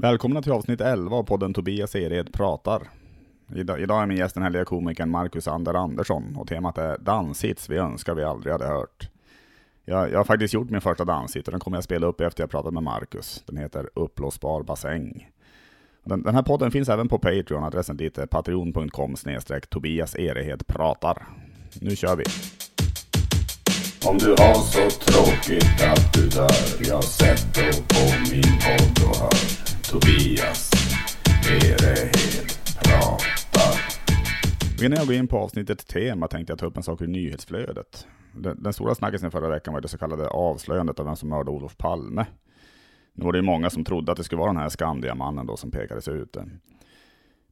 Välkomna till avsnitt 11 av podden Tobias Ered pratar. Idag, idag är min gäst den härliga komikern Marcus Ander Andersson och temat är danshits vi önskar vi aldrig hade hört. Jag, jag har faktiskt gjort min första danshit och den kommer jag spela upp efter jag pratat med Marcus. Den heter Uppblåsbar bassäng. Den, den, här podden finns även på Patreon, adressen dit är patreon.com Tobias Erehed pratar. Nu kör vi! Om du har så tråkigt att du dör, jag sätter på min podd och hör. Tobias Erehed pratar. Innan jag går in på avsnittet tema tänkte jag ta upp en sak ur nyhetsflödet. Den, den stora snackisen förra veckan var det så kallade avslöjandet av vem som mördade Olof Palme. Nu var det ju många som trodde att det skulle vara den här Skandiamannen då som pekades ut.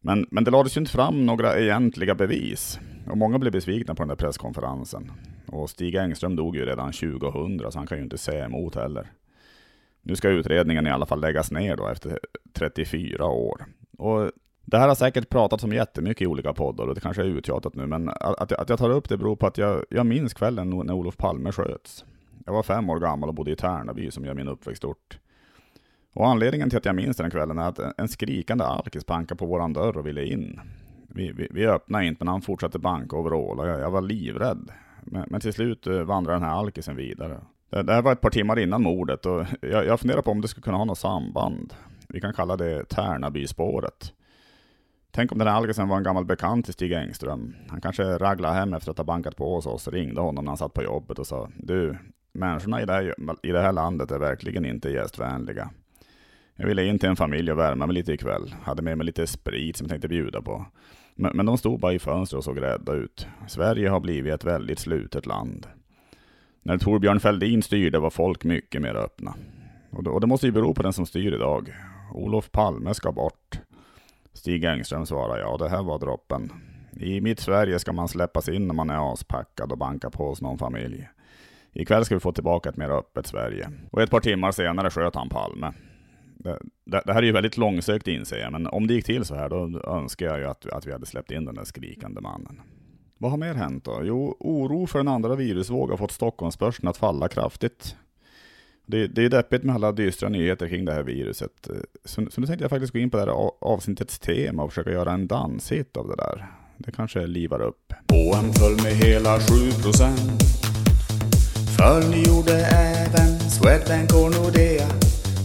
Men, men det lades ju inte fram några egentliga bevis. Och många blev besvikna på den där presskonferensen. Och Stig Engström dog ju redan 2000 så han kan ju inte säga emot heller. Nu ska utredningen i alla fall läggas ner då efter 34 år. Och det här har säkert pratats om jättemycket i olika poddar och det kanske är uttjatat nu, men att, att jag tar upp det beror på att jag, jag minns kvällen när Olof Palme sköts. Jag var fem år gammal och bodde i Tärnaby som är min uppväxtort. Och anledningen till att jag minns den kvällen är att en skrikande alkis bankade på våran dörr och ville in. Vi, vi, vi öppnade inte, men han fortsatte banka och vråla. Jag, jag var livrädd. Men, men till slut eh, vandrade den här alkisen vidare. Det här var ett par timmar innan mordet och jag, jag funderar på om det skulle kunna ha något samband. Vi kan kalla det Tärnabyspåret. Tänk om den här Algesen var en gammal bekant till Stig Engström. Han kanske raglade hem efter att ha bankat på hos oss, ringde honom när han satt på jobbet och sa Du, människorna i det, här, i det här landet är verkligen inte gästvänliga. Jag ville in till en familj och värma mig lite ikväll. Hade med mig lite sprit som jag tänkte bjuda på. Men, men de stod bara i fönstret och såg rädda ut. Sverige har blivit ett väldigt slutet land. När Torbjörn Fälldin styrde var folk mycket mer öppna. Och det, och det måste ju bero på den som styr idag. Olof Palme ska bort. Stig Engström svarar ja, det här var droppen. I mitt Sverige ska man släppas in när man är aspackad och banka på hos någon familj. Ikväll ska vi få tillbaka ett mer öppet Sverige. Och ett par timmar senare sköt han Palme. Det, det, det här är ju väldigt långsökt inser jag, men om det gick till så här då önskar jag ju att, att vi hade släppt in den där skrikande mannen. Vad har mer hänt då? Jo, oro för en andra virusvåg har fått Stockholmsbörsen att falla kraftigt. Det, det är deppigt med alla dystra nyheter kring det här viruset. Så, så nu tänkte jag faktiskt gå in på det här avsnittets tema och försöka göra en danshit av det där. Det kanske livar upp. HM föll med hela 7% Föll gjorde även Swedbank och Nordea.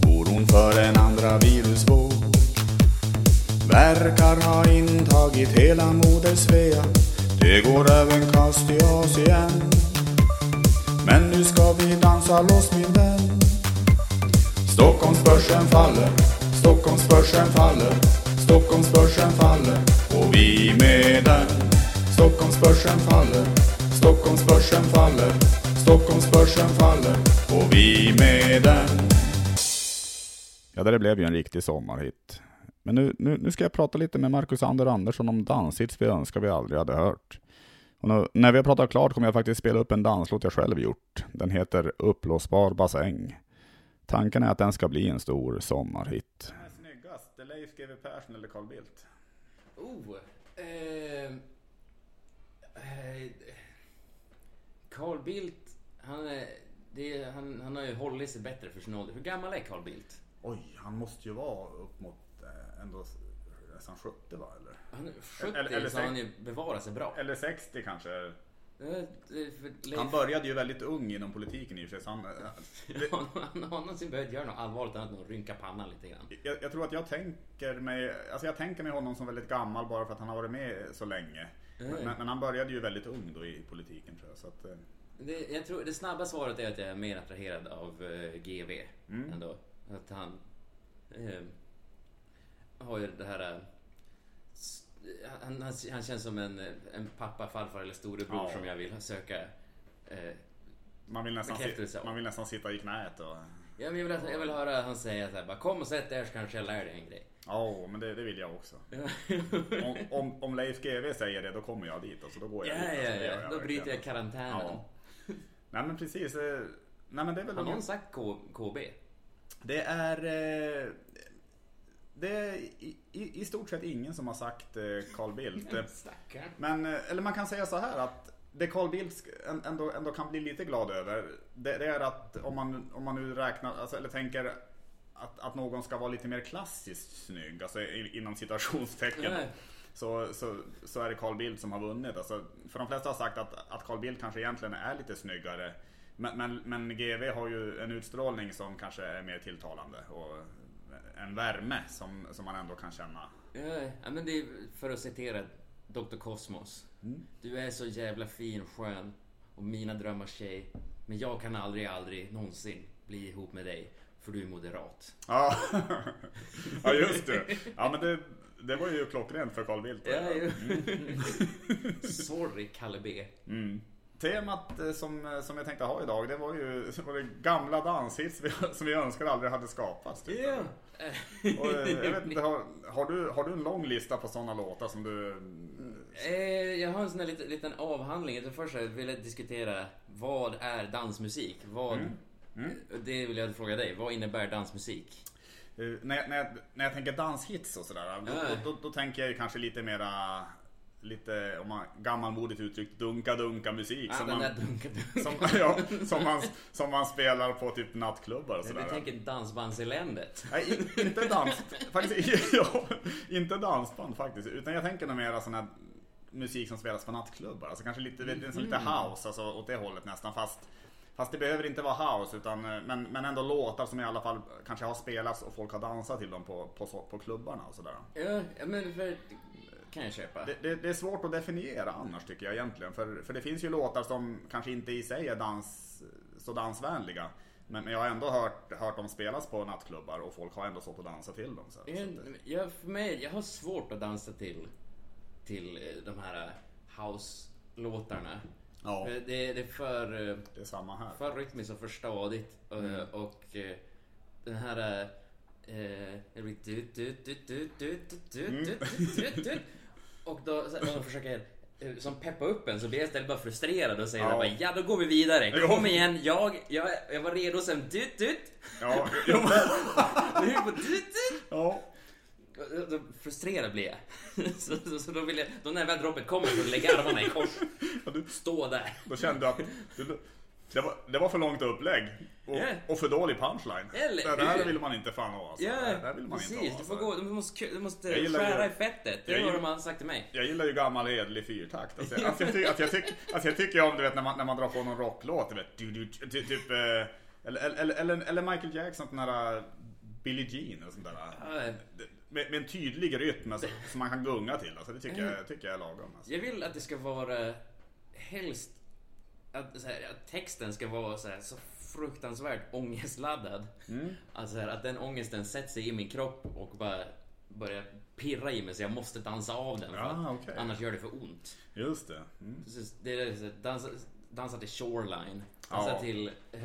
Oron för en andra virusvåg verkar ha intagit hela moder Svea. Det går även kast i Asien Men nu ska vi dansa loss min vän. Stockholmsbörsen faller Stockholmsbörsen faller Stockholmsbörsen faller Och vi med den. Stockholmsbörsen faller Stockholmsbörsen faller Stockholmsbörsen faller Och vi med den. Ja, det blev ju en riktig sommarhit. Men nu, nu, nu ska jag prata lite med Marcus Ander Andersson om danshits vi önskar vi aldrig hade hört. Och nu, när vi har pratat klart kommer jag faktiskt spela upp en danslåt jag själv gjort. Den heter Uppblåsbar bassäng. Tanken är att den ska bli en stor sommarhit. Vem är snyggast? Leif GW Persson eller Carl Bildt? Oh, eh, eh, Carl Bildt, han, är, det, han, han har ju hållit sig bättre för sin ålder. Hur gammal är Carl Bildt? Oj, han måste ju vara upp mot ändå nästan 70 va? Eller? Han är 70 eller, eller så han ju bevarat sig bra. Eller 60 kanske. Han började ju väldigt ung inom politiken i och för sig. Han, ja, han har någonsin behövt göra något allvarligt annat än att rynka pannan lite grann. Jag, jag, tror att jag tänker mig, alltså jag tänker mig honom som väldigt gammal bara för att han har varit med så länge. Mm. Men, men, han började ju väldigt ung då i politiken tror jag. Så att, eh. Det, jag tror, det snabba svaret är att jag är mer attraherad av uh, eh, GV mm. ändå. Att han... Uh, har ju det här... Eh, han, han, han känns som en, en pappa, farfar eller storebror ja. som jag vill söka eh, man, vill nästan si, man vill nästan sitta i knät och... jag, vill, jag vill höra han säga så här, bara, kom och sätt dig här så kanske jag lär dig en grej. Ja, oh, men det, det, vill jag också. om, om, om Leif GW säger det, då kommer jag dit. Alltså, då går jag ja, dit. Alltså, ja, ja. Då bryter jag karantänen. Ja. Nej, men precis. Eh, nej, men det är väl Har någon sagt K KB? Det är... Eh, det är i, i, i, stort sett ingen som har sagt eh, Carl Bildt. Men, eller man kan säga så här att det Carl Bildt ändå, ändå kan bli lite glad över, det, det är att om man, om man nu räknar, alltså, eller tänker att, att någon ska vara lite mer klassiskt snygg, alltså inom citationstecken. Så, så, så är det Carl Bildt som har vunnit. Alltså, för de flesta har sagt att, att Carl Bildt kanske egentligen är lite snyggare. Men, men, men GV har ju en utstrålning som kanske är mer tilltalande och en värme som, som man ändå kan känna. Ja, men det är för att citera Dr. Cosmos. Du är så jävla fin, skön och mina drömmars tjej. Men jag kan aldrig, aldrig någonsin bli ihop med dig. För du är moderat. Ja, ja just det. Ja men det, det var ju klockrent för Carl Bildt. Ja, ju. Sorry, Kalle B. Mm. Temat eh, som, eh, som jag tänkte ha idag, det var ju det var det gamla danshits som vi önskar aldrig hade skapats. Typ. Ja. Och, eh, jag vet inte, har, har, du, har du en lång lista på sådana låtar som du... Eh, jag har en sån här liten, liten avhandling. Jag först vill jag diskutera vad är dansmusik? Vad, Det vill jag fråga dig. Vad innebär dansmusik? Eh, När jag, när, jag, när jag tänker danshits och sådär, då, då, då, då tänker jag ju kanske lite mera, lite, om man gammalmodigt uttryckt, dunka-dunka musik. Ah, som, man, där dunka som, ja, som, man, som man spelar på typ nattklubbar och sådär. Du tänker dansbandseländet? Nej, inte dans. Faktiskt, ja, inte dansband faktiskt. Utan jag tänker nog mera sån här musik som spelas på nattklubbar. Alltså kanske lite, mm. lite house, alltså åt det hållet nästan. Fast, fast det behöver inte vara house, utan, eh, men, men ändå låtar som i alla fall kanske har spelats och folk har dansat till dem på, på, på klubbarna och sådär. Ja, men för... Kan jag köpa. Det, det, det är svårt att definiera annars tycker jag egentligen. För, för det finns ju låtar som kanske inte i sig är dans, så dansvänliga. Men, men jag har ändå hört, hört dem spelas på nattklubbar och folk har ändå stått och dansat till dem. Så, Jag, jag, för mig, jag har svårt att dansa till, till eh, de här eh, house-låtarna. Ja, För Det, det är för, eh, det är samma här. för rytmiskt och för stadigt. eh, Mm. Och eh, den här... eh, Mm. Och då, så- de försöker eh, som peppa upp en så blir jag istället bara frustrerad och säger Ja. bara, ja då går vi vidare. Ja. Kom igen, jag, jag, jag var redo sen tut tut. Ja, Nu är vi på tut. ja. Frustrerad blir jag. Så, så, så då vill jag, då när väl droppet kommer så lägger jag armarna i kors. Stå där. Då kände du att du, det, var, det var för långt upplägg och, Ja. och för dålig punchline. Eller det här vill man inte fan ha. Alltså. Ja, det här vill man precis. inte ha. Du får Alltså. gå, du måste, du måste skära ju- i fettet. Det gillar- de har sagt till mig. Jag gillar ju gammal hederlig fyrtakt. Alltså, jag- alltså, jag, ty, alltså, jag, tyck, alltså, jag tycker om du vet när man, när man drar på någon rocklåt. Vet, du, du, ty, typ, eh, eller, eller, eller, eller Michael Jackson, den här eh, Billie Jean och sånt där. Ja, Med, med en tydlig rytm alltså, som man kan gunga till. Alltså, det tycker jag, tycker jag är lagom. Alltså. Jag vill att det ska vara helst att, här, att texten ska vara så, här, så fruktansvärt ångestladdad. Mm. Alltså så här, att den ångesten sätter sig i min kropp och bara börjar pirra i mig så jag måste dansa av den. för att okej. Annars gör det för ont. Just det. Mm. Så Det är så dansa, dansa till Shoreline. Dansa Ja. till, eh,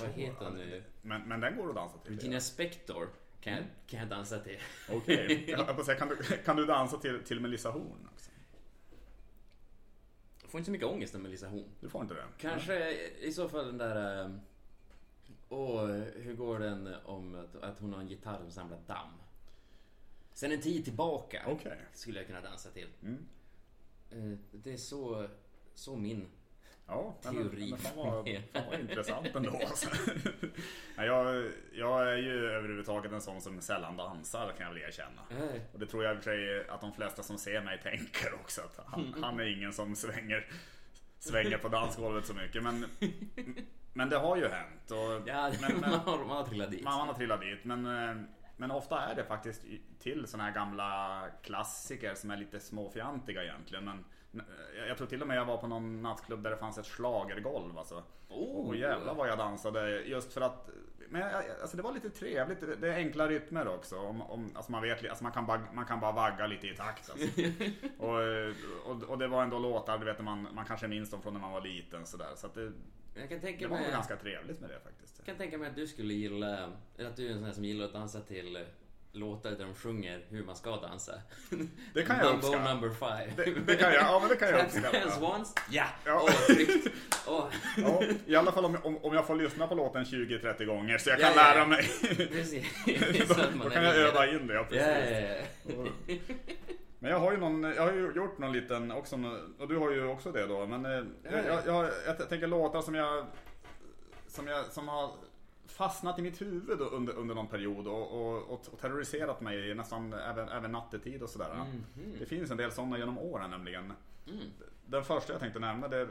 vad heter hon nu? Men, men den går att dansa till. Regina Spektor kan, jag, kan jag dansa till. Okej. Säga, Kan, du, kan du dansa till, till Melissa Horn också? Jag får inte så mycket ångest med Melissa Horn. Du får inte det? Kanske i så fall den där... ehm, Åh, hur går den om att, att hon har en gitarr som samlar damm? Sen en tid tillbaka Okej. skulle jag kunna dansa till. Mm. Eh, Det är så, så min. Ja, men, Teori. men fan vad, fan vad intressant ändå. Alltså. Jag, jag är ju överhuvudtaget en sån som sällan dansar kan jag väl erkänna. Och det tror jag i och för sig att de flesta som ser mig tänker också. Att han, han är ingen som svänger, svänger på dansgolvet så mycket. Men, men det har ju hänt. Och, Ja, men, man, har, man har trillat dit. man, man har trillat dit. Men, eh, men ofta är det faktiskt till såna här gamla klassiker som är lite småfjantiga egentligen. Men jag tror till och med jag var på någon nattklubb där det fanns ett schlagergolv alltså. Oh. Och jävlar vad jag dansade just för att men alltså det var lite trevligt, det- det är enkla rytmer också. Om, om, alltså man, vet, alltså man, kan bara, man kan bara vagga lite i takt. Alltså. och, och, och det var ändå låtar, du vet, man, man kanske minns dem från när man var liten. Så, där. så det, Jag kan det tänka var nog mig... ganska trevligt med det faktiskt. Jag kan tänka mig att du skulle gilla, eller att du är en sån här som gillar att dansa till låtar där de sjunger hur man ska dansa. Det kan jag Mambo uppskatta. number five. Det, det kan jag, ja men det kan jag Dance uppskatta. once? Ja! Ja. Åh, tryggt. Åh, Ja, I alla fall om, om, om jag får lyssna på låten 20-30 gånger så jag kan Ja, ja, ja. lära mig. precis. då, Så att man då är kan jag med. öva in det. Ja, Ja, precis. ja, ja. Men jag har ju någon, jag har ju gjort någon liten också, och du har ju också det då. Men eh, jag, jag, jag, jag tänker låtar som jag, som jag, som har fastnat i mitt huvud under, under någon period och, och, och, och terroriserat mig nästan även, även nattetid och sådär. Mhm. Det finns en del sådana genom åren nämligen. Mm. Den första jag tänkte nämna det är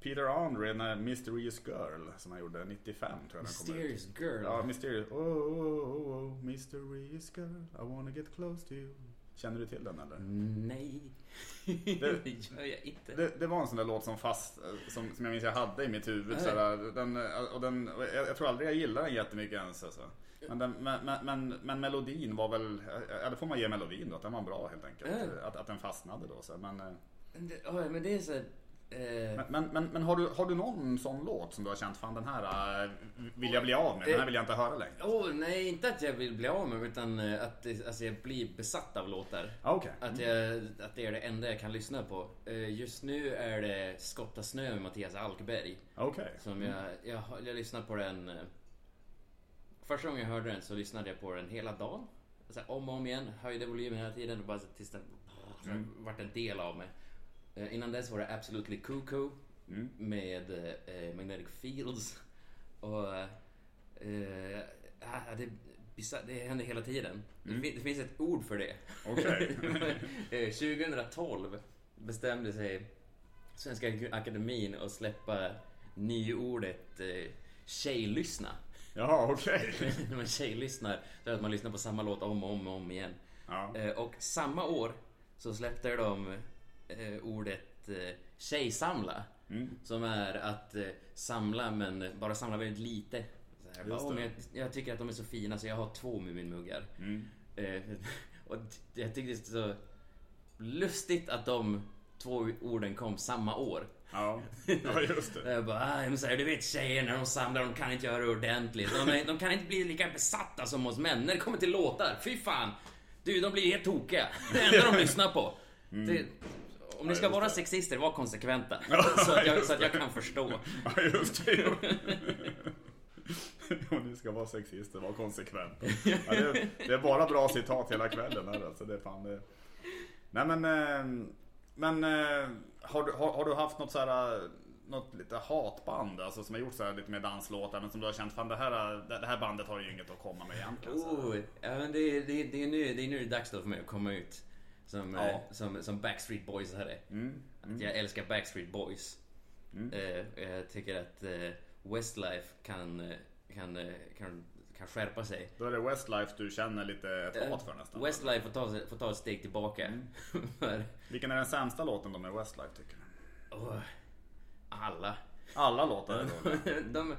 Peter Andre, den här Mysterious Girl som han gjorde 95 tror jag den kom ut. Mysterious girl. Ja, Mysterious. Oh, oh, oh, oh, Mysterious Girl, I wanna get close to you. Känner du till den eller? Nej. Det- Det gör jag inte. Det, det var en sån där låt som fast, som, som jag minns jag hade i mitt huvud. Sådär, den, och den, och jag, jag tror aldrig jag gillade den jättemycket ens. Alltså. Men, den, men, men, men, men melodin var väl, ja det får man ge melodin då, att den var bra helt enkelt. Att, att den fastnade då. Så. Men, eh, det, ja, men det är så här, eh, men, men, men, men har, du, har du någon sån låt som du har känt, fan den här eh, vill jag bli av med, den här vill jag inte höra längre? Åh, nej, inte att jag vill bli av med utan eh, att alltså, jag blir besatt av låtar. Ah, Okej. Att, jag, att det är det enda jag kan lyssna på. Eh, Just nu är det Skotta snö med Mattias Alkberg. Okej. Som jag, jag, jag lyssnade på den... eh, Första gången jag hörde den så lyssnade jag på den hela dagen. Så här, om och om igen, höjde volymen hela tiden och bara tills den Mm. vart en del av mig. Eh, Innan dess var det Absolutely Cuckoo Mm. med eh, Magnetic Fields. Och... Eh, ah, det, det händer hela tiden. Det, fin- det finns ett ord för det. Mm. Okej. Eh, 2012 bestämde sig Svenska Akademin att släppa nyordet eh, tjejlyssna. Jaha, okej. När man tjejlyssnar, så att man lyssnar på samma låt om och om och om igen. Ja. Eh, och samma år så släppte de eh, ordet eh, tjejsamla. Mm. Som är att eh, samla men bara samla väldigt lite. Just bara, "Åh, det. men jag, jag tycker att de är så fina så jag har två Muminmuggar. Mm. Eh, och jag tyckte det var så lustigt att de två orden kom samma år. Ja. ja, just det. Jag bara, ah, här, du vet tjejer när de samlar, de kan inte göra det ordentligt. De, är- de kan inte bli lika besatta som oss män när det kommer till låtar. Fy fan! Du, de blir helt tokiga. Det enda de lyssnar på. Det, om ni ska vara sexister, var konsekventa. Så att jag, så att jag kan förstå. Ja, just det. Om ni ska vara sexister, var konsekvent. Ja, det, är, det är bara bra citat hela kvällen här alltså. Det är fan det. Nej men, eh, men eh, har, du, har, har du haft något så här eh, något lite hatband alltså som har gjort så här lite mer danslåtar men som du har känt fan det här, det här bandet har ju inget att komma med egentligen. Oh, ja, men det, det, det, är nu, det är nu det är dags då för mig att komma ut. Som, Ja. eh, som, som Backstreet Boys hade. Mm. Att jag älskar Backstreet Boys. Eh, jag tycker att eh, Westlife kan, eh, kan, eh, kan, kan skärpa sig. Då är det Westlife du känner lite ett hat för nästan. Westlife får ta, får ta ett steg tillbaka. för, Vilken är den sämsta låten då med Westlife tycker du? åh, alla. Alla låtar är dåliga. De,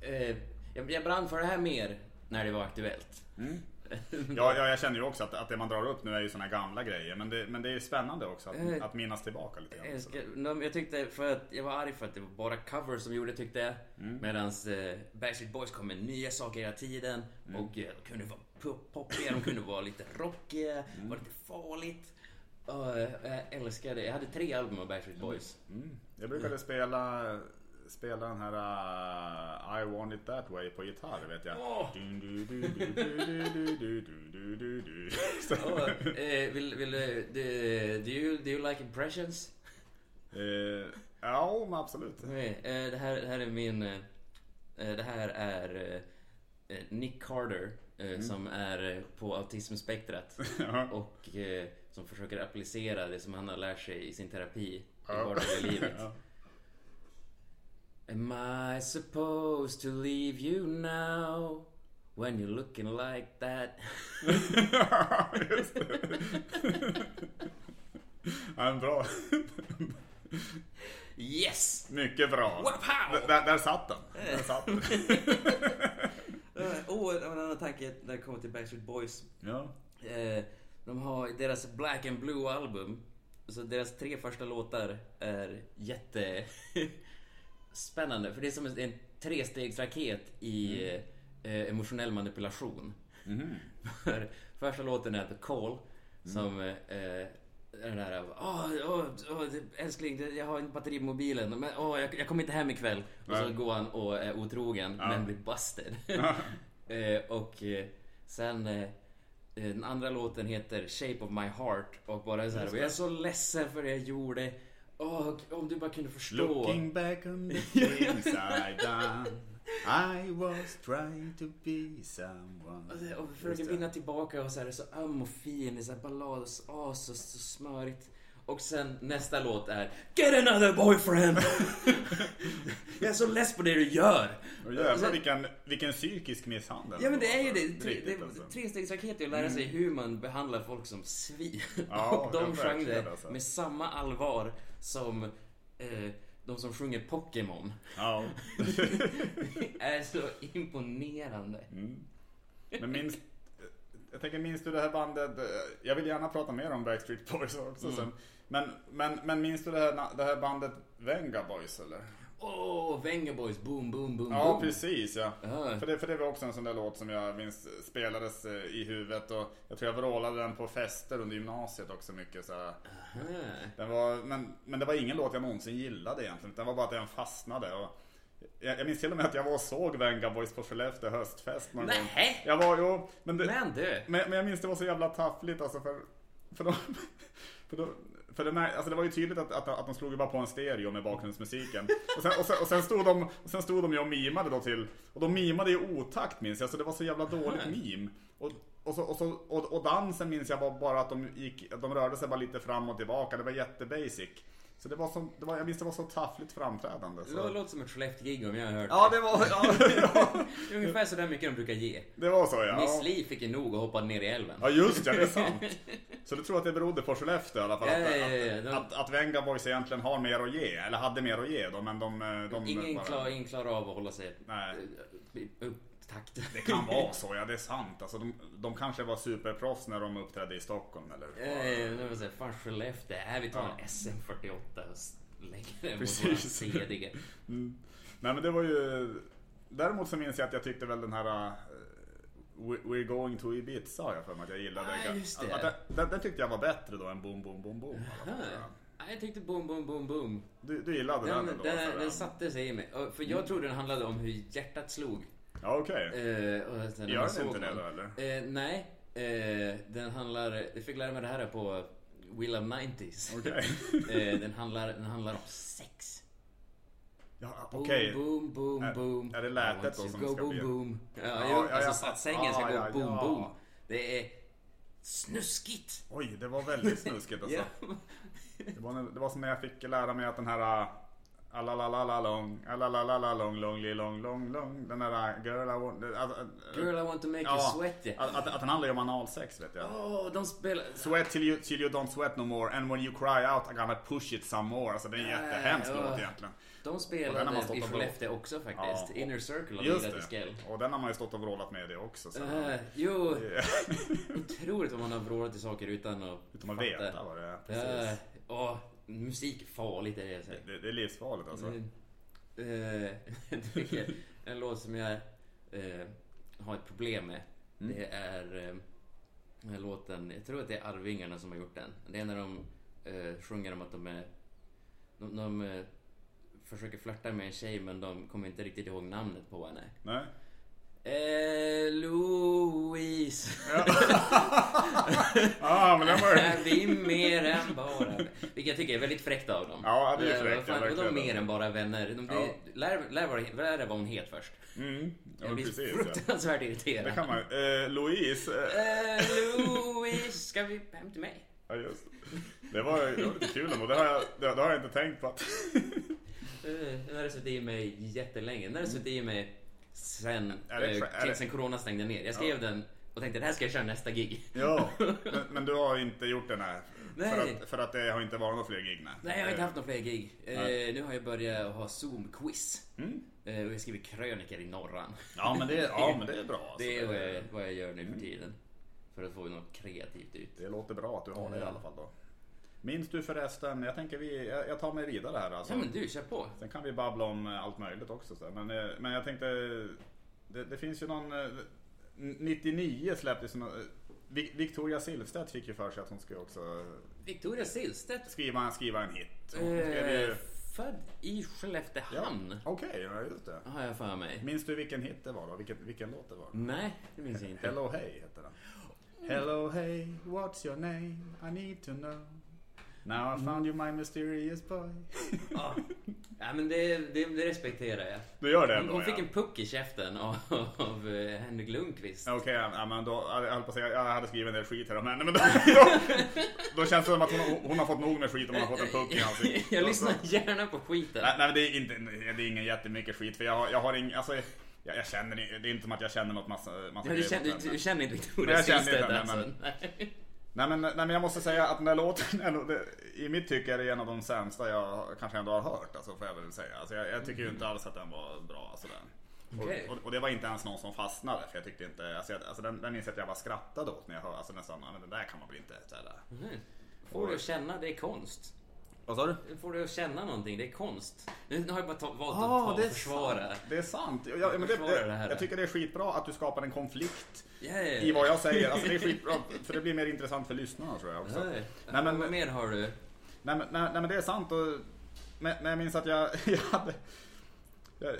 eh, jag, jag brann för det här mer när det var aktuellt. Ja, ja, jag känner ju också att, att det man drar upp nu är ju såna gamla grejer. Men det, men det är spännande också att, Eh, att minnas tillbaka lite grann. Jag, ska, jag tyckte för att jag var arg för att det var bara covers som gjorde tyckte jag. Mm. Medans eh, Backstreet Boys kom med nya saker hela tiden. Mm. Och eh, de kunde vara pop- poppiga, de kunde vara lite rockiga, Mm. vara lite farligt. Eh, jag älskade det. Jag hade tre album av Backstreet Boys. Mm. Jag brukade spela, spelade den här uh, I want it that way på gitarr vet jag. Vill, vill, do, you, do you like impressions? Eh, ja, absolut. Okay, eh, det, här, det här är min... det här är Nick Carter mm. som är på autismspektrat. och som försöker applicera det som han har lärt sig i sin terapi i vardagliga livet. Am I supposed to leave you now? When you're looking like that Just det. Ja, en bra. Yes! Mycket bra. Wow! D- Där, där satt den. Där satt den. Eh, Åh, oh, en annan tanke när det kommer till Backstreet Boys. Ja. Eh, de har deras Black and Blue album. Så deras tre första låtar är jätte spännande. För det är som en trestegsraket i eh, emotionell manipulation. För första låten är The Call. Som eh, är den där Åh, åh, åh, älskling, jag har en batteri på mobilen. Men åh, jag, jag kommer inte hem ikväll. Och så går han och är otrogen, Ja. men blir busted. eh, och sen eh, den andra låten heter Shape of My Heart och bara så här, jag är så ledsen för det jag gjorde. Åh, om du bara kunde förstå. Looking back on the things I done I was trying to be someone. Och, det- och försöker vinna tillbaka och så är det så öm och fin, så här ballad, och så, åh, så, så smörigt. Och sen nästa låt är Get another boyfriend! jag är så less på det du gör! Och jävlar sen- vilken, vilken psykisk misshandel. Ja men det är ju det. Tre, det alltså. trestegsraket är att lära sig hur man behandlar folk som svin. Ja, och de sjöng det alltså. med samma allvar som eh, de som sjunger Pokémon. Ja. Det är så imponerande. Mm. Men minns, jag tänker, minns du det här bandet? Jag vill gärna prata mer om Backstreet Boys också Mm. sen. Men, men, men minns du det här, det här bandet Venga Boys eller? Åh, oh, Boys, boom, boom, boom, Ja, boom. precis ja. Ja. För det, för det var också en sån där låt som jag minns spelades eh, i huvudet och jag tror jag vrålade den på fester under gymnasiet också mycket så. Aha. Den var, men, men det var ingen låt jag någonsin gillade egentligen. Det var bara att den fastnade. Och jag, jag minns till och med att jag var och såg Venga Boys på Skellefteå höstfest någon gång. Nej. Jag var, jo, men, det, Men du. men, men jag minns det var så jävla taffligt alltså för, för de, för de, för det, mär- alltså det var ju tydligt att, att, att de slog ju bara på en stereo med bakgrundsmusiken. Och sen, och sen, och sen, stod, de, och sen stod de ju och mimade då till, och de mimade i otakt minns jag, så det var så jävla dåligt mim. Och, och, så, och, så, och, och dansen minns jag var bara att de, gick, de rörde sig bara lite fram och tillbaka, det var jättebasic. Så det var så, det var, jag minns det var så taffligt framträdande. Det Så. låter som ett Skellefteå-gig om jag har hört Ja, det var, ja, ja, det. är ungefär sådär mycket de brukar ge. det var så ja. Miss Li fick ju nog och hoppade ner i älven. Ja just det, det är sant. Så du tror att det berodde på Skellefteå i alla fall? Ja, att, ja, ja, ja. De- att, att, att Venga Boys egentligen har mer att ge, eller hade mer att ge då, men de... de Ingen, bara- klar, ingen klarar av att hålla sig Nej. Takt. Det kan vara så, ja det är sant. Alltså, de, de kanske var superproffs när de uppträdde i Stockholm eller? Eh, det var såhär, fan Skellefteå, här vi tar en SM48 och lägger den mot Precis. våran CD. Mm. Nej men det var ju... Däremot så minns jag att jag tyckte väl den här... eh, We- We're going to Ibiza har jag för mig att jag gillade. Ah, just det. Att, att, den, den tyckte jag var bättre då än Boom Boom Boom Boom. Nej, Jag tyckte boom, boom, boom, boom. Du, du gillade den, Den, den, sådär. den satte sig i mig. För jag trodde den handlade om hur hjärtat slog. Ja okej. Eh, sen när Gör den inte det då eller? Eh, nej, eh, den handlar... Jag fick lära mig det här på Will of 90s. Okej. eh, den, handlar, den handlar om sex. Ja, Boom, okej. boom, boom, Är- boom. är det lätet då som go ska boom, bli- boom. Ja, Ja, ja, alltså att sängen ska ja, gå boom, ja. boom. Det är snuskigt. Oj, det var väldigt snuskigt alltså. Ja. Det, var, det var som när jag fick lära mig att den här lång, lång, li- lång, lång, lång. Den där uh, girl I want... uh, uh, Girl I want to make Ja. you sweat. Att, den handlar ju om analsex vet jag. Åh, de spelar... Sweat till you, till you don't sweat no more and when you cry out I'm gonna push it some more. Alltså det är en jättehemsk låt egentligen. De spelade i Skellefteå också faktiskt. Ja. Inner Circle Just lirat i. Och den har man ju stått och vrålat med det också. Så. Uh, jo, otroligt vad man har vrålat till saker utan att Utan att veta vad det är. Uh, Precis. Musik är farligt är det jag säger. Det, det är livsfarligt alltså. Mm. Eh, en låt som jag eh, har ett problem med. Mm. Det är eh, den här låten, jag tror att det är Arvingarna som har gjort den. Det är när de eh, sjunger om att de är... De, de försöker flörta med en tjej men de kommer inte riktigt ihåg namnet på henne. Nej. Eh, Louise. ah, men den var. Är vi mer än bara Vilket jag tycker är väldigt fräckt av dem. Ja, det är Eh, fräckt, vad fan, ja, verkligen. mer än bara vänner? De, Ja. lär, lär, lär vad hon het först. Mm. Ja, Jag blir precis. Ja. fruktansvärt irriterad. Det kan man eh, Louise. Eh, Eh, Louise, ska vi hem till mig? ja, just det. Var, det var lite kul och det har, jag, det, det har jag inte tänkt på. Eh, Den har det suttit i mig jättelänge. Den har suttit i mig sen, eh, sen corona stängde ner. Jag skrev den och tänkte det här ska jag köra nästa gig. ja, men, men du har inte gjort den här? För Nej. att, för att det har inte varit några fler gig? Nej, Nej, jag har inte haft några fler gig. Eh, nu har jag börjat ha Zoom-quiz. Mm. Eh, och jag skriver krönikor i Norran. Ja, men det, ja, men det är bra. Alltså. Det är vad jag, vad jag gör nu för tiden. För att få något kreativt ut. Det låter bra att du har det i Ja. alla fall då. Minns du förresten, jag tänker vi, jag, jag tar mig vidare här alltså. Ja men du, kör på. Sen kan vi babbla om eh, allt möjligt också. Så. Men, eh, men jag tänkte, det, det finns ju någon, eh, 99 släpptes någon, eh, Vi- Victoria Silvstedt fick ju för sig att hon skulle också Victoria Silvstedt. skriva, skriva en hit. Hon ju- född i Skelleftehamn. Okej, ja, just det. Har jag för mig. Minns du vilken hit det var då? Vilken, vilken låt det var? Nej, det minns jag inte. Hello Hey hette den. Hello Hey, what's your name? I need to know. Now I found you my mysterious boy. Ja, ja men det, det, det respekterar jag. Du gör det Hon, ändå hon fick ja. en puck i käften av, av eh, Henrik Lundqvist. Okej, ja, men då, jag höll på att säga, jag hade skrivit en del skit här om henne, men då, då, då känns det som att hon, hon har fått nog med skit om hon har fått en puck i ansiktet. Jag lyssnar gärna på skiten. Nej, nej men det är, inte, det är ingen jättemycket skit, för jag har, jag har ing, alltså, jag, jag känner, det är inte som att jag känner något massa, massa Ja, du, grejer känner, mot du, henne. du känner inte Nej, Victoria jag känner Silvstedt inte alltså? Nej. Nej men, nej men jag måste säga att den där låten, är i mitt tycke är det en av de sämsta jag kanske ändå har hört, alltså får jag väl säga. Alltså, jag, jag tycker ju inte alls att den var bra. Alltså, den. Okej. Och, och, och det var inte ens någon som fastnade, för jag tyckte inte, alltså, jag, alltså den, den minns jag att jag bara skrattade åt när jag hörde, alltså nästan, "Ja, men det där kan man väl inte såhär. Mhm. Får du känna det är konst? Vad sa du? Får du känna någonting, det är konst. Nu har jag bara ta, valt Ah, att ta och försvara. sant. Det är sant. Jag, jag, men det, det det, jag tycker det är skitbra att du skapar en konflikt ja. i vad jag säger. Alltså det är skitbra, för det blir mer intressant för lyssnarna tror jag också. Nej. Nej, men- Vad mer har du? Nej men, nej, nej, men det är sant och men, men jag minns att jag, jag hade jag,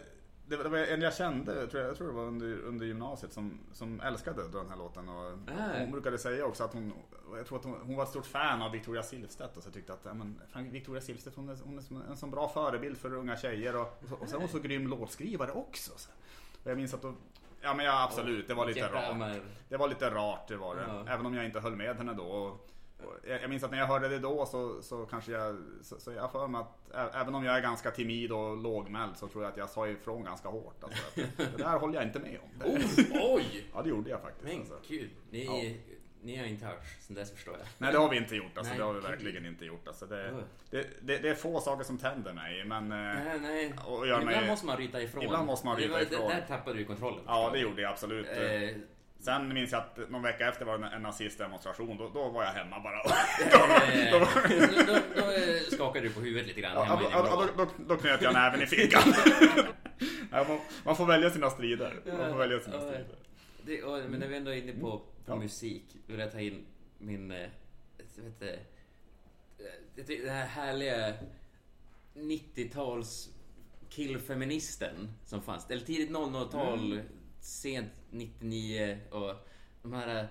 det, var- det var en jag kände, tror jag, jag tror det var under, under gymnasiet som, som älskade den här låten och Äh. hon brukade säga också att hon, jag tror att hon, hon var ett stort fan av Victoria Silvstedt och så tyckte att ja, men, fan, Victoria Silvstedt hon är, hon är en sån bra förebild för unga tjejer och, och, så, och sen var hon så grym låtskrivare också. Så. Och jag minns att då, ja men ja absolut, det var lite rart. Det var lite rart, det var det. Även om jag inte höll med henne då. Och jag jag minns att när jag hörde det då så, så kanske jag, så, så jag för mig att även om jag är ganska timid och lågmäld så tror jag att jag sa ifrån ganska hårt. Alltså, det där håller jag inte med om. Oh, oj! Ja det gjorde jag faktiskt. Men Alltså. gud, ni, Ja. ni har inte hört sen dess förstår jag. Nej det har vi inte gjort. Alltså, Nej, det har vi verkligen inte gjort. Alltså, det, det, det, det är få saker som tänder mig. Men eh, Nej, nej. Och gör Ibland mig- måste man ryta ifrån. Ibland måste man ryta ifrån. Där tappade du kontrollen. ja det gjorde jag absolut. Eh, Sen minns jag att någon vecka efter var det en nazistdemonstration. Då, då var jag hemma bara. eh, då, då, då eh, skakade du på huvudet lite grann Ja, då, då, då, då knöt jag näven i fickan. man, får välja sina strider. Man får välja sina strider. Det, och, men när vi ändå är inne på, på Ja. musik vill jag ta in min, eh, vet det, det här härliga 90-tals killfeministen som fanns. Eller tidigt 00-tal, Mm. Sent 99 och de här eh,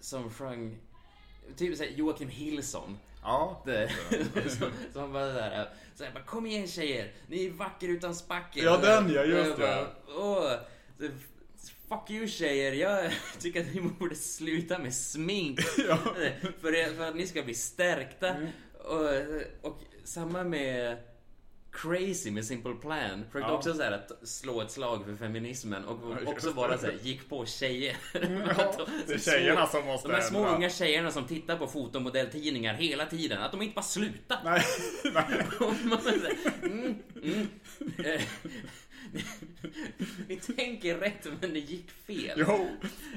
som sjöng, typ såhär Joakim Hillson. Ja, Det, som, som bara där, så här, bara, kom igen tjejer, ni är vacker utan spackel. Ja, den ja, just Och jag det. Åh, så, fuck you tjejer, jag tycker att ni borde sluta med smink. Ja. för, för att ni ska bli stärkta. Mm. Och, och samma med Crazy med Simple Plan. Försökte Ja. också så att slå ett slag för feminismen och också bara så här, gick på tjejer. Ja, det är tjejerna som måste De här små ändra. unga tjejerna som tittar på fotomodelltidningar hela tiden, att de inte bara slutar. Nej, nej. Mm, mm. Eh, Ni tänker rätt men det gick fel. Jo,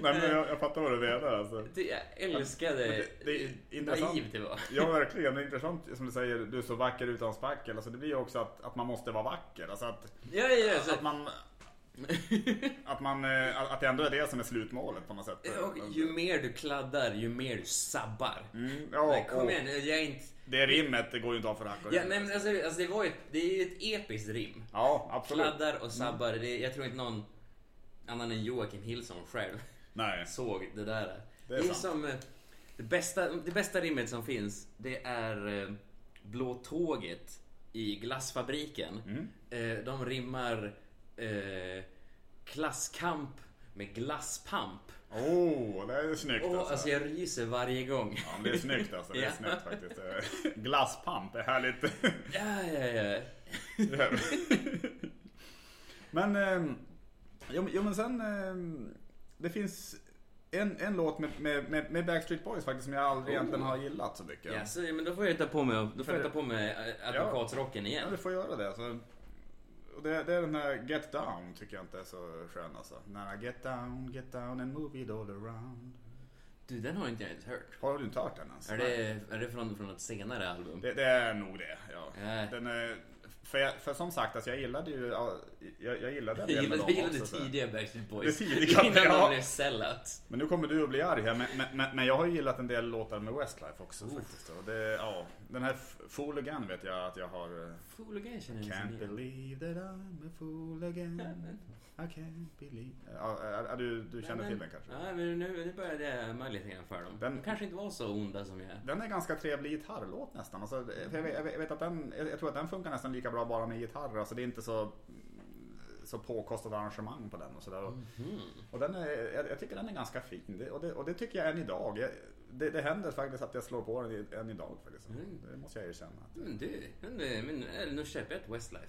nej, men jag, jag fattar vad du menar. Alltså. Det, jag älskade det- det är intressant. naivt det var. Ja, verkligen. Det är intressant som du säger, du är så vacker utan spackel. Alltså, det blir ju också att, att man måste vara vacker. Alltså att, Ja, ja, så, att man... Att, man, eh, att det ändå är det som är slutmålet på något sätt. och ju mer du kladdar, ju mer du sabbar. Mm, ja, Kom och igen, jag är inte... det rimmet, det går ju inte av för hack och Ja, nej, men alltså, alltså, det, var ju, det är ju ett episkt rim. Ja, absolut. Kladdar och sabbar. Det, jag tror inte någon annan än Joakim Hillson själv Nej. såg det där. Det Det är är, sant. som... eh, Det bästa, det bästa rimmet som finns, det är eh, Blå tåget i glassfabriken. Mm. Eh, De rimmar eh, klasskamp med glasspamp. Oh, det är snyggt Och, alltså. alltså jag ryser varje gång. Ja, det är snyggt alltså. Det är Ja. snyggt faktiskt. Eh, Glasspamp är härligt. Ja, ja, ja. men, ehm, jo, men- jo men sen, ehm, det finns en, en låt med, med, med, Backstreet Boys faktiskt som jag aldrig Oh. egentligen har gillat så mycket. Ja, så, men då får jag ta på mig, då får jag ta på mig eh, advokatsrocken Ja, igen. du får göra det. Alltså. Och det, det är den här Get Down tycker jag inte är så skön alltså. När I get down, get down and move it all around. Du, den har inte jag ens hört. Har du inte hört den ens? Är det, är det från, från ett senare album? Det, det är nog det, ja. Ja. Den är, för, jag, för som sagt, alltså jag gillade ju, ja, jag, jag gillade en del med dem jag gillade också, så. tidiga Backstreet Boys. Det tidiga, Innan ja. de blev sellouts. Men nu kommer du att bli arg här, men, men- men, men jag har ju gillat en del låtar med Westlife också faktiskt. Och det, ja, den här Fool Again vet jag att jag har. eh, Fool again känner jag Can't believe that I'm a fool again. can't believe... Ja, du, du känner till den kanske? Ja, men nu, nu började jag ömma lite grann för dem. Den- De kanske inte var så onda som jag... Den är ganska trevlig gitarrlåt nästan. Alltså, jag, vet, jag vet- att den, jag tror att den funkar nästan lika bra bara med gitarr. Alltså det är inte så, så påkostat arrangemang på den och sådär. Mhm. Och den är, jag, jag tycker den är ganska fin. Det, och, det, och det tycker jag än idag. Jag, det, det händer faktiskt att jag slår på den än idag faktiskt. Mm. Det måste jag erkänna. Men du, men, du, men, eller, nu köper jag ett Westlife.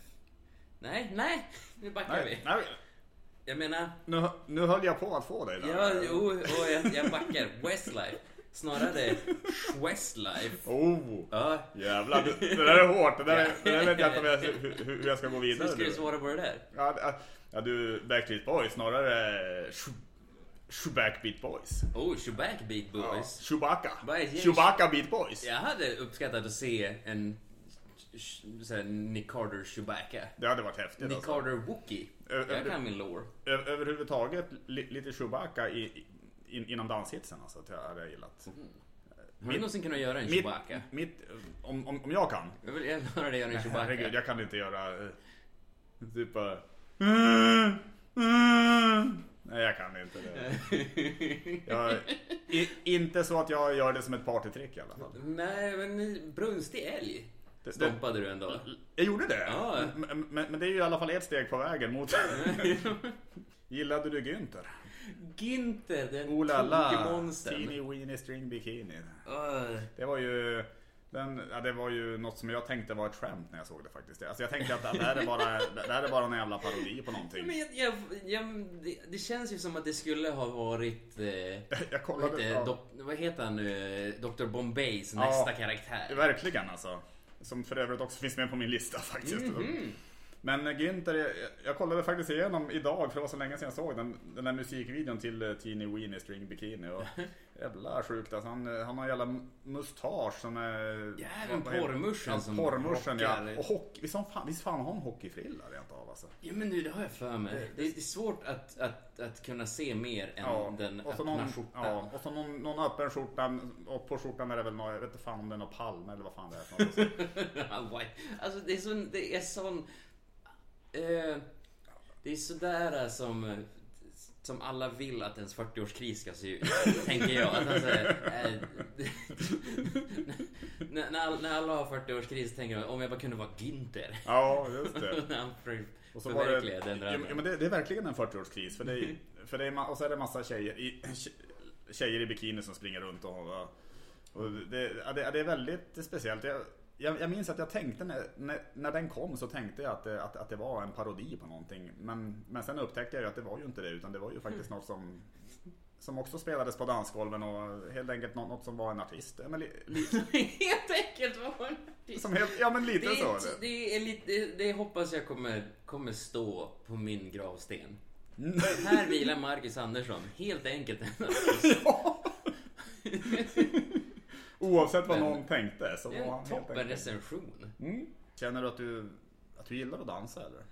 Nej, nej, nu backar Nej, vi. nej, Jag menar, nu, nu höll jag på att få dig där. ja, jo, och jag, jag backar. Westlife. Snarare Westlife. Oh! Ja, Jävlar, det, det där är hårt. Det där, det där vet jag inte om jag, hur, hur hur jag ska gå vidare. ska du svara på det där? Ja, ja, ja, du, Backstreet Boys, snarare Sh- Shuback Beat Boys. Oh, Shuback Beat Ja, Boys. Chewbacca. Ett gäng- Chewbacca Beat Boys. Jag hade uppskattat att se en såhär, Nick Carter Chewbacca. Det hade varit häftigt. Nick Alltså. Carter Wookie. Ö- Jag kan min lore. Överhuvudtaget li, lite Chewbacca i, in, inom danshitsen alltså, det hade jag gillat. Har du någonsin kunnat göra en Mitt, Chewbacca? mitt, om, om, om jag kan. Jag vill gärna höra dig göra en Chewbacca. Herregud, jag kan inte göra eh, typ bara... Nej, jag kan inte det. Jag, i, inte så att jag gör det som ett partytrick i alla fall. Nej, men brunstig älg Det- stompade du ändå. Jag gjorde det? Ja. Men, men, men det är ju i alla fall ett steg på vägen mot... Gillade du Günther? Ginter, den Oh tokemonstern. teeny weeny string bikini. Öh. Det var ju... Den, ja, det var ju något som jag tänkte var ett skämt när jag såg det faktiskt. Alltså jag tänkte att det här är bara, det här är bara en jävla parodi på någonting. Men jag, jag, jag, det, det känns ju som att det skulle ha varit... Eh, Jag vad, kollade... heter, Ja, dok, vad heter han nu? Dr Bombays Ja. nästa karaktär. verkligen alltså. Som för övrigt också finns med på min lista faktiskt. Mhm. Men Günther, jag, kollade faktiskt igenom idag, för det var så länge sedan jag såg den, den där musikvideon till eh, Teeny Weeny String Bikini. Och jävla sjukt alltså. Han, eh, han har en jävla mustasch som är... Jäveln porrmuschen ja, som Porrmuschen ja. Och hockey, visst, fan, visst fan har hon hockeyfrilla rent av alltså. Ja men du, det har jag för mig. Det, det är svårt att, att, att kunna se mer än den och så öppna någon, skjortan. ja, och så någon, någon öppen skjorta och på skjortan är det väl någon, jag vet inte fan om det är någon palm eller vad fan det är för något. Alltså det är sån, det är sån... Eh, det är sådär som, eh, som alla vill att ens 40-årskris ska se ut. tänker jag. Att alltså, eh, när, när alla- har 40-årskris tänker jag om jag bara kunde vara Günther. Ja, just det. Och så var det, den ja, drömmen. men- ja, men det, det är verkligen en 40-årskris. För det är, för det är, och så är det massa tjejer i, tjejer i bikini som springer runt och, och det, det, det är väldigt speciellt. Jag, jag, jag minns att jag tänkte när, när, när den kom så tänkte jag att det, att, att det var en parodi på någonting. Men, men sen upptäckte jag ju att det var ju inte det utan det var ju faktiskt något som som också spelades på dansgolven och helt enkelt något, något som var en artist. Men li, li, Helt enkelt var en artist. som helt, ja men lite det, så. är, det, är lite, det, det hoppas jag kommer, kommer stå på min gravsten. Mm. Här vilar Marcus Andersson, helt enkelt en artist. Oavsett vad Men- någon tänkte så Det var han helt toppen enkelt. recension. Mm. Känner du att du, att du gillar att dansa eller?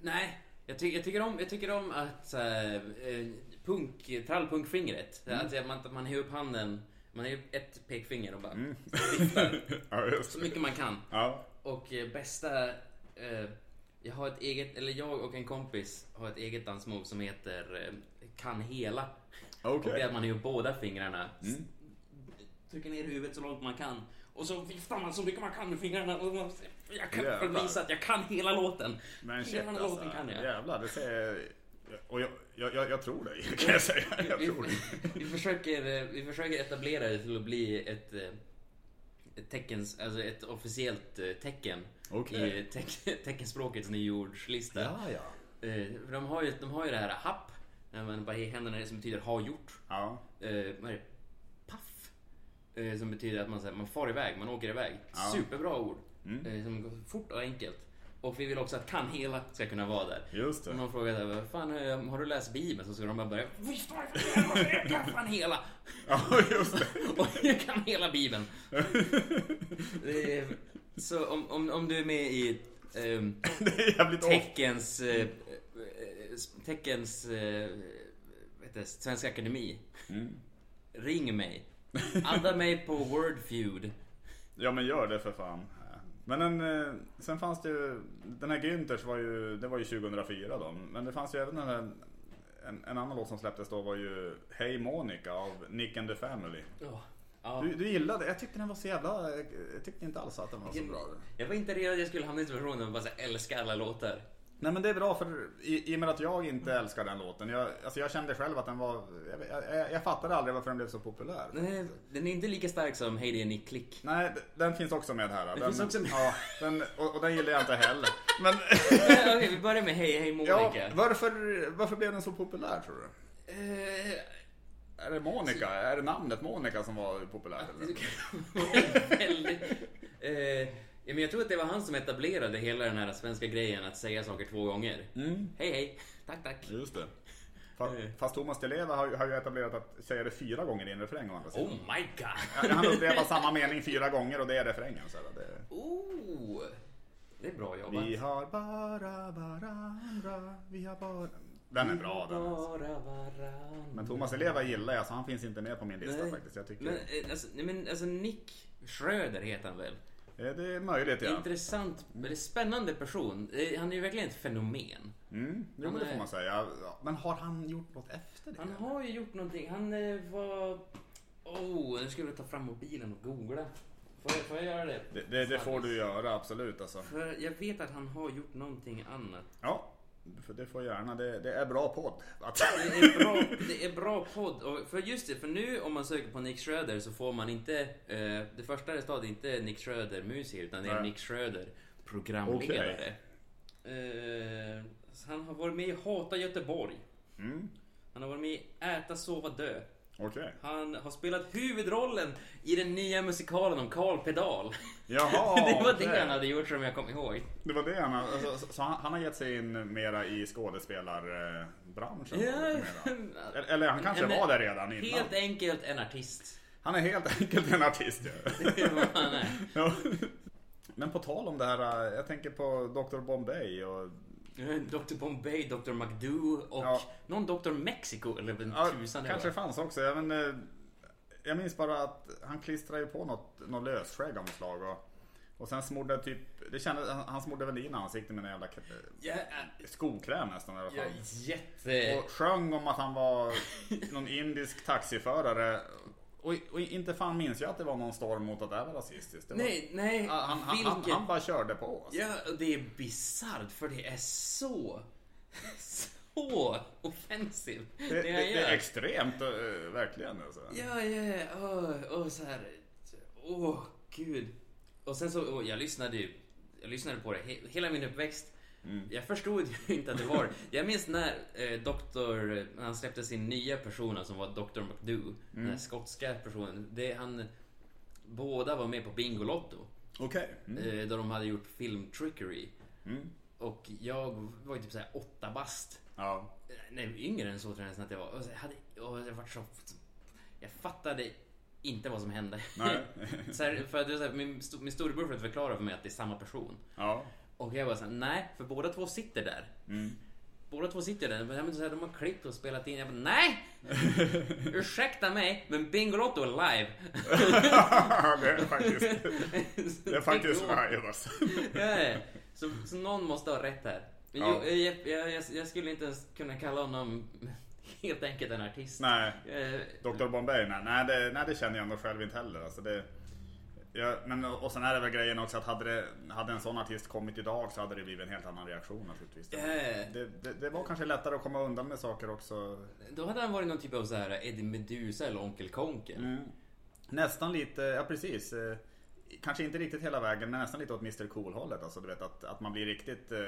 Nej, jag, ty, jag, tycker om, jag tycker om att här, eh, punk, trallpunkfingret. Mm. Jag- man, man har upp handen, man har upp ett pekfinger och bara Mm. Ja, så mycket man kan. Ja. Och eh, bästa... Eh, jag har ett eget, eller jag och en kompis har ett eget dansmove som heter eh, Kan hela. Okej. Och det är att man har upp båda fingrarna. Mm. Trycker ner huvudet så långt man kan. Och så viftar man så mycket man kan med fingrarna. Och jag kan Jävlar. visa att jag kan hela låten. Men shit hela alltså. låten kan jag. Jävlar, det ser... Och jag, jag, jag, jag tror dig, kan jag säga. Jag Vi, tror dig. vi, försöker, eh, vi försöker etablera det till att bli ett, eh, ett, teckens, alltså ett officiellt eh, tecken Okej. i teck, teckenspråkets nyordslista. Ja, ja. För de, har ju, de har ju det här happ, när man bara i händerna som betyder ha gjort. Ja. Eh? Paff. Som betyder att man, så här, man far iväg, man åker iväg. Ja. Superbra ord. Mm. Som går fort och enkelt. Och vi vill också att kan hela ska kunna vara där. Just Om det. någon frågar "Vad fan, eh, har du läst Bibeln? Så ska de bara börja Visst har jag kan fan hela! Ja, just det. Och jag kan hela Bibeln. Det Så om, om, om du är med i Det off. Teckens... Eh, eh, teckens... Eh, du, Svenska Akademi. Mm. Ring mig. Adda mig på Wordfeud. Ja men gör det för fan. Men en, eh, sen fanns det ju, den här Günthers var ju, det var ju 2004 då. Men det fanns ju även den här, en, en annan låt som släpptes då var ju Hey Monica av Nick and the Family. Ja. Ja. Du, du gillade, jag tyckte den var så jävla, jag tyckte inte alls att den var så bra. Jag var inte redo att jag skulle hamna i situationen och bara älska alla låtar. Nej men det är bra för i, i och med att jag inte älskar den låten. Jag, alltså jag kände själv att den var, jag, jag, jag fattade aldrig varför den blev så populär. Nej, den är inte lika stark som Hey det är Nick Click. Nej, den finns också med här. Den, finns också med. Ja, den, och, och den gillar jag inte heller. Men Okej, vi börjar med Hey Hey Monica. ja, varför, varför blev den så populär tror du? Eh, Är det Monica? Är det namnet Monica som var populärt? Eller? väldigt... Eh, ja, men jag tror att det var han som etablerade hela den här svenska grejen att säga saker två gånger. Mm. Hej hej, tack tack. Just det. Fa- Eh. Fast Thomas Di Leva har, ju- har ju etablerat att säga det fyra gånger i en refräng å andra sidan. Oh my god. Han upprepar samma mening fyra gånger och det är refrängen. Så det... Oh, det är bra jobbat. Vi har bara varandra, vi har bara... Den är bra den. alltså. Men Thomas Di Leva gillar jag så han finns inte med på min lista Nej. faktiskt. Jag tycker Men, eh, alltså, nej, men alltså Nick Schröder heter han väl? Det är möjligt ja. Intressant, spännande person. Han är ju verkligen ett fenomen. Mm, jo, men det får man säga. Men har han gjort något efter det? Han har ju gjort någonting. Han eh, var... Oh, nu ska vi ta fram mobilen och googla. Får jag, får jag göra det? Det, det, det får du göra, absolut alltså. För jag vet att han har gjort någonting annat. Ja, för det får gärna. Det, det är bra podd. Det är bra, det är bra podd. Och för just det, för nu om man söker på Nick Schröder så får man inte... Eh, det första resultatet är inte Nick Schröder musiker utan det är Nej. Nick Schröder programledare. Eh, så han har varit med i Hata Göteborg. Mm, Han har varit med i Äta, sova, dö. Okej. Han har spelat huvudrollen i den nya musikalen om Karl Pedal. Jaha, det var okej. det han hade gjort som jag kom ihåg. Det var det han alltså, så, han, han har gett sig in mera i skådespelarbranschen? Ja, mera. Eller han kanske En- var där redan innan. Helt enkelt en artist. Han är helt enkelt en artist. Ja. Det är vad han är. Ja. Men på tal om det här, jag tänker på Dr Bombay och Dr Bombay, Dr McDo och Ja. någon Dr Mexico eller vem Ja, tusan det kanske var. fanns också. Jag, men, eh, jag minns bara att han klistrade ju på något, något lösskägg av något slag. Och, och sen smorde typ, det kändes, han, smorde väl in ansiktet med en jävla Ja, äh, skokräm nästan i alla fall. jätte... Och sjöng om att han var någon indisk taxiförare. Och, och inte fan minns jag att det var någon storm mot att det var rasistiskt. Det var, Nej, nej, han, han, han, han bara körde på. Alltså. Ja, och det är bisarrt för det är så... Så offensivt. Det, det, det gör. är extremt, eh, verkligen. Alltså. Ja, ja, ja. Åh, åh, så här. Åh, gud. Och sen så, jag lyssnade ju. Jag lyssnade på det he, hela min uppväxt. Mm. Jag förstod ju inte att det var Jag minns när eh, doktor, han släppte sin nya persona som var Dr. McDo. Den Mm. här skotska personen. Det, han, båda var med på Bingolotto. Okej. Mm. Eh, då de hade gjort film Trickery. Mm. Och jag var ju typ såhär åtta bast. Ja. Nej, yngre än så tror jag nästan att jag var. Och så hade, och jag var så... Jag fattade inte vad som hände. Nej. så här, för att så här, min, min storebror försökte förklara för mig att det är samma person. ja. Och jag var såhär, nej, för båda två sitter där. Mm. Båda två sitter där. Men så här, de har klippt och spelat in. Jag bara, nej! Ursäkta mig, men Bingolotto är live. det är faktiskt, det är faktiskt live alltså. Ja, så, så någon måste ha rätt här. Ja. jo, jag, jag, jag, skulle inte ens kunna kalla honom helt enkelt en artist. Nej, Eh, Dr Bombay, nej, nej, det, nej det känner jag ändå själv inte heller. Alltså det, ja, men, och sen är det väl grejen också att hade, det, hade en sån artist kommit idag så hade det blivit en helt annan reaktion naturligtvis. Ja. Det, det, det var kanske lättare att komma undan med saker också. Då hade han varit någon typ av så här Eddie Meduza eller Onkel Konkel. Mm. Nästan lite, ja precis. eh, Kanske inte riktigt hela vägen men nästan lite åt Mr Cool hållet. Alltså du vet att, att man blir riktigt eh,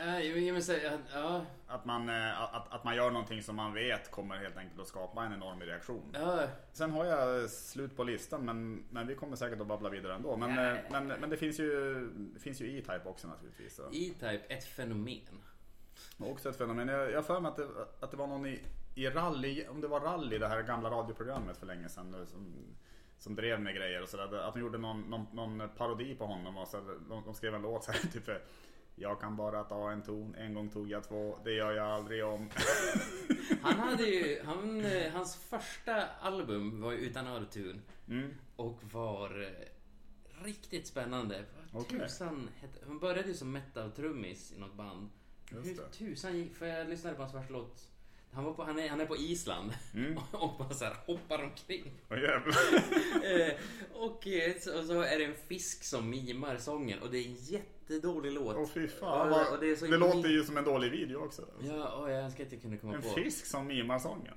Att- ja, Att man, eh, att, att man gör någonting som man vet kommer helt enkelt att skapa en enorm reaktion. ja, Sen har jag slut på listan men, men vi kommer säkert att babbla vidare ändå. Men, Ja. eh, men, men det finns ju finns ju E-Type också naturligtvis. E-Type, ett fenomen. Också ett fenomen. Jag har för mig att det, att det var någon i, i rally, om det var rally, det här gamla radioprogrammet för länge sedan. nu Som, som drev med grejer och sådär. Att de gjorde någon, någon, någon parodi på honom och så de, de skrev en låt så här, typ Jag kan bara ta en ton, en gång tog jag två, det gör jag aldrig om. Han hade ju, han, eh, hans första album var ju utan autotune. Mm. Och var eh, riktigt spännande. Vad Okej. tusan han började ju som metal-trummis i något band. Hur tusan gick, för jag lyssnade på hans första låt. Han, var på, han, är, han är på Island Mm. och bara så här hoppar omkring. Eh, och eh, så, så är det en fisk som mimar sången och det är en jättedålig låt. Åh fy fan. Vad- och det det låter ju som en dålig video också. Ja, och jag önskar att jag kunde komma En på. fisk som mimar sången.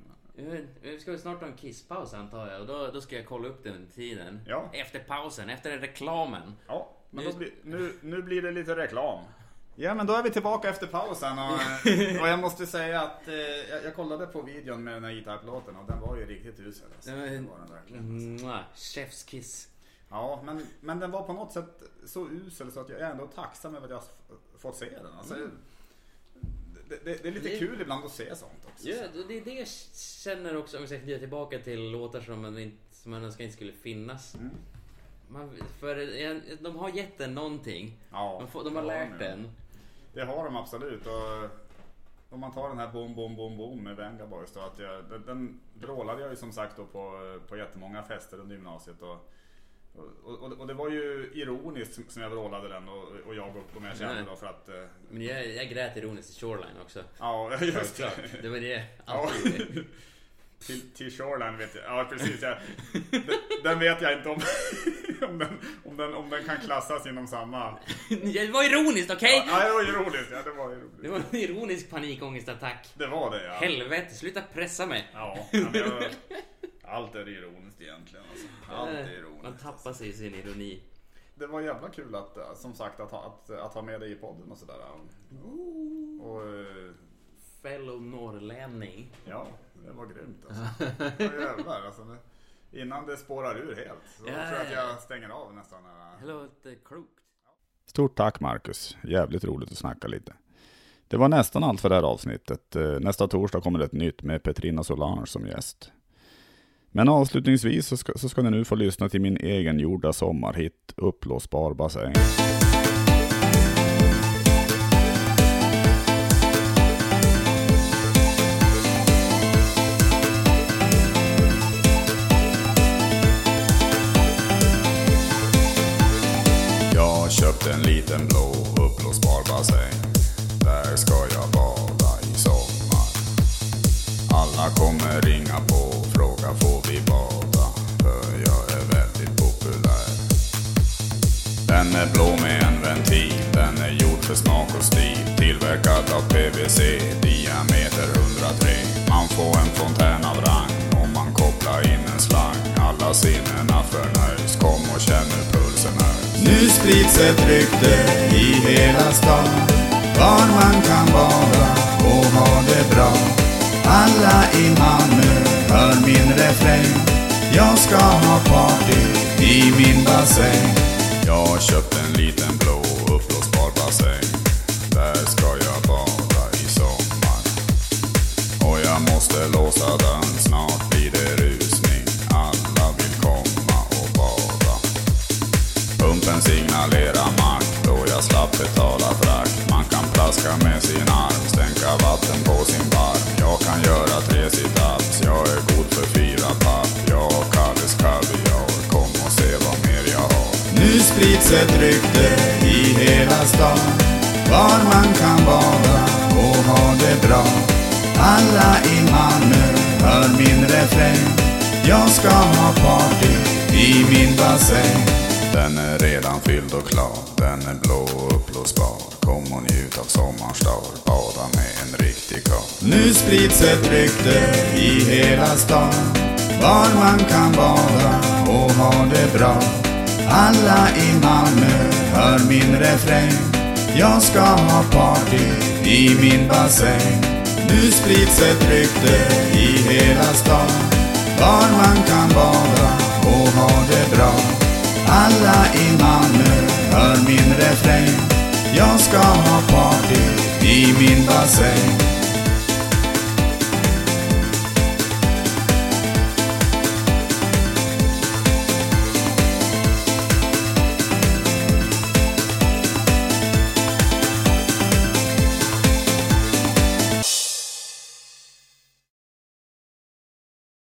Vi ska snart ha en kisspaus antar jag och då, då ska jag kolla upp den tiden. Ja. Efter pausen, efter reklamen. Ja, men Nu- blir, nu, nu blir det lite reklam. Ja, men då är vi tillbaka efter pausen och, och jag måste säga att eh, jag, jag kollade på videon med den här E-Type-låten och den var ju riktigt usel. Alltså. Det var den en verkligen. mwah, chefskiss. Ja, men, men den var på något sätt så usel så att jag är ändå tacksam över att jag fått se den. Alltså, det, det, det är lite Det- kul ibland att se sånt också. Ja, det är det jag känner också om vi ska tillbaka till låtar som man, inte, som man önskar inte skulle finnas. Mm. Man, för de har gett den någonting. Ja, De, får, de har det lärt den. Det har de absolut. Och om man tar den här Boom Boom Boom Boom med Venga Boys då, att jag, den, den vrålade jag ju som sagt då på, på jättemånga fester under gymnasiet. Och, och, och, och det var ju ironiskt som- jag vrålade den och, och jag och de jag kände då för att... eh, Men jag, jag grät ironiskt i Shoreline också. Ja, just det. Det var det jag Ja. Till, till Shoreline vet jag. Ja precis. Jag, den, den vet jag inte om, om, den, om, den, om den kan klassas inom samma... Det var ironiskt, okej? Ja, det var ironiskt. Ja, det var ironiskt. Det var en ironisk panikångestattack. Det var det ja. Helvete, sluta pressa mig. Ja, jag, allt är ironiskt egentligen. Alltså. Allt är Man ironiskt. tappar sig i sin ironi. Det var jävla kul att, eh, som sagt, att att, att ha med dig i podden och sådär. Och eh, Fellow norrlänning. ja, det var grymt alltså. Jävlar alltså. Det, innan det spårar ur helt. Så Ja, tror jag att ja. jag stänger av nästan. Det låter klokt. Stort tack Marcus. Jävligt roligt att snacka lite. Det var nästan allt för det här avsnittet. Eh, Nästa torsdag kommer det ett nytt med Petrina Solange som gäst. Men avslutningsvis så ska, så ska ni nu få lyssna till min egengjorda sommarhit Uppblåsbar bassäng. En liten blå uppblåsbar bassäng. Där ska jag bada i sommar. Alla kommer ringa på och fråga får vi bada? För jag är väldigt populär. Den är blå med en ventil. Den är gjord för smak och stil. Tillverkad av PVC. Diameter 103. Man får en fontän av rang om in en slang. Alla sinnena förnöjs. Kom och känn hur pulsen höjs. Nu sprids ett rykte i hela stan. Var man kan vara och ha det bra. Alla i Malmö hör min refräng. Jag ska ha party i min bassäng. Jag har köpt en liten betala frakt. Man kan plaska med sin arm, stänka vatten på sin barm. Jag kan göra tre sit-ups, jag är god för fyra papp. Jag har Kalles kaviar, kom och se vad mer jag har. Nu sprids ett rykte i hela stan. Var man kan bada och ha det bra. Alla i Malmö hör min refräng. Jag ska ha party i min bassäng. Den är redan fylld och klar, den är blå och uppblåsbar. Kom och njut av sommarns dag, bada med en riktig karl. Nu sprids ett rykte i hela stan. Var man kan bada och ha det bra. Alla i Malmö hör min refräng. Jag ska ha party i min bassäng. Nu sprids ett rykte i hela stan. Var man kan bada och ha det bra. Alla i Malmö hör min refräng. Jag ska ha party i min bassäng.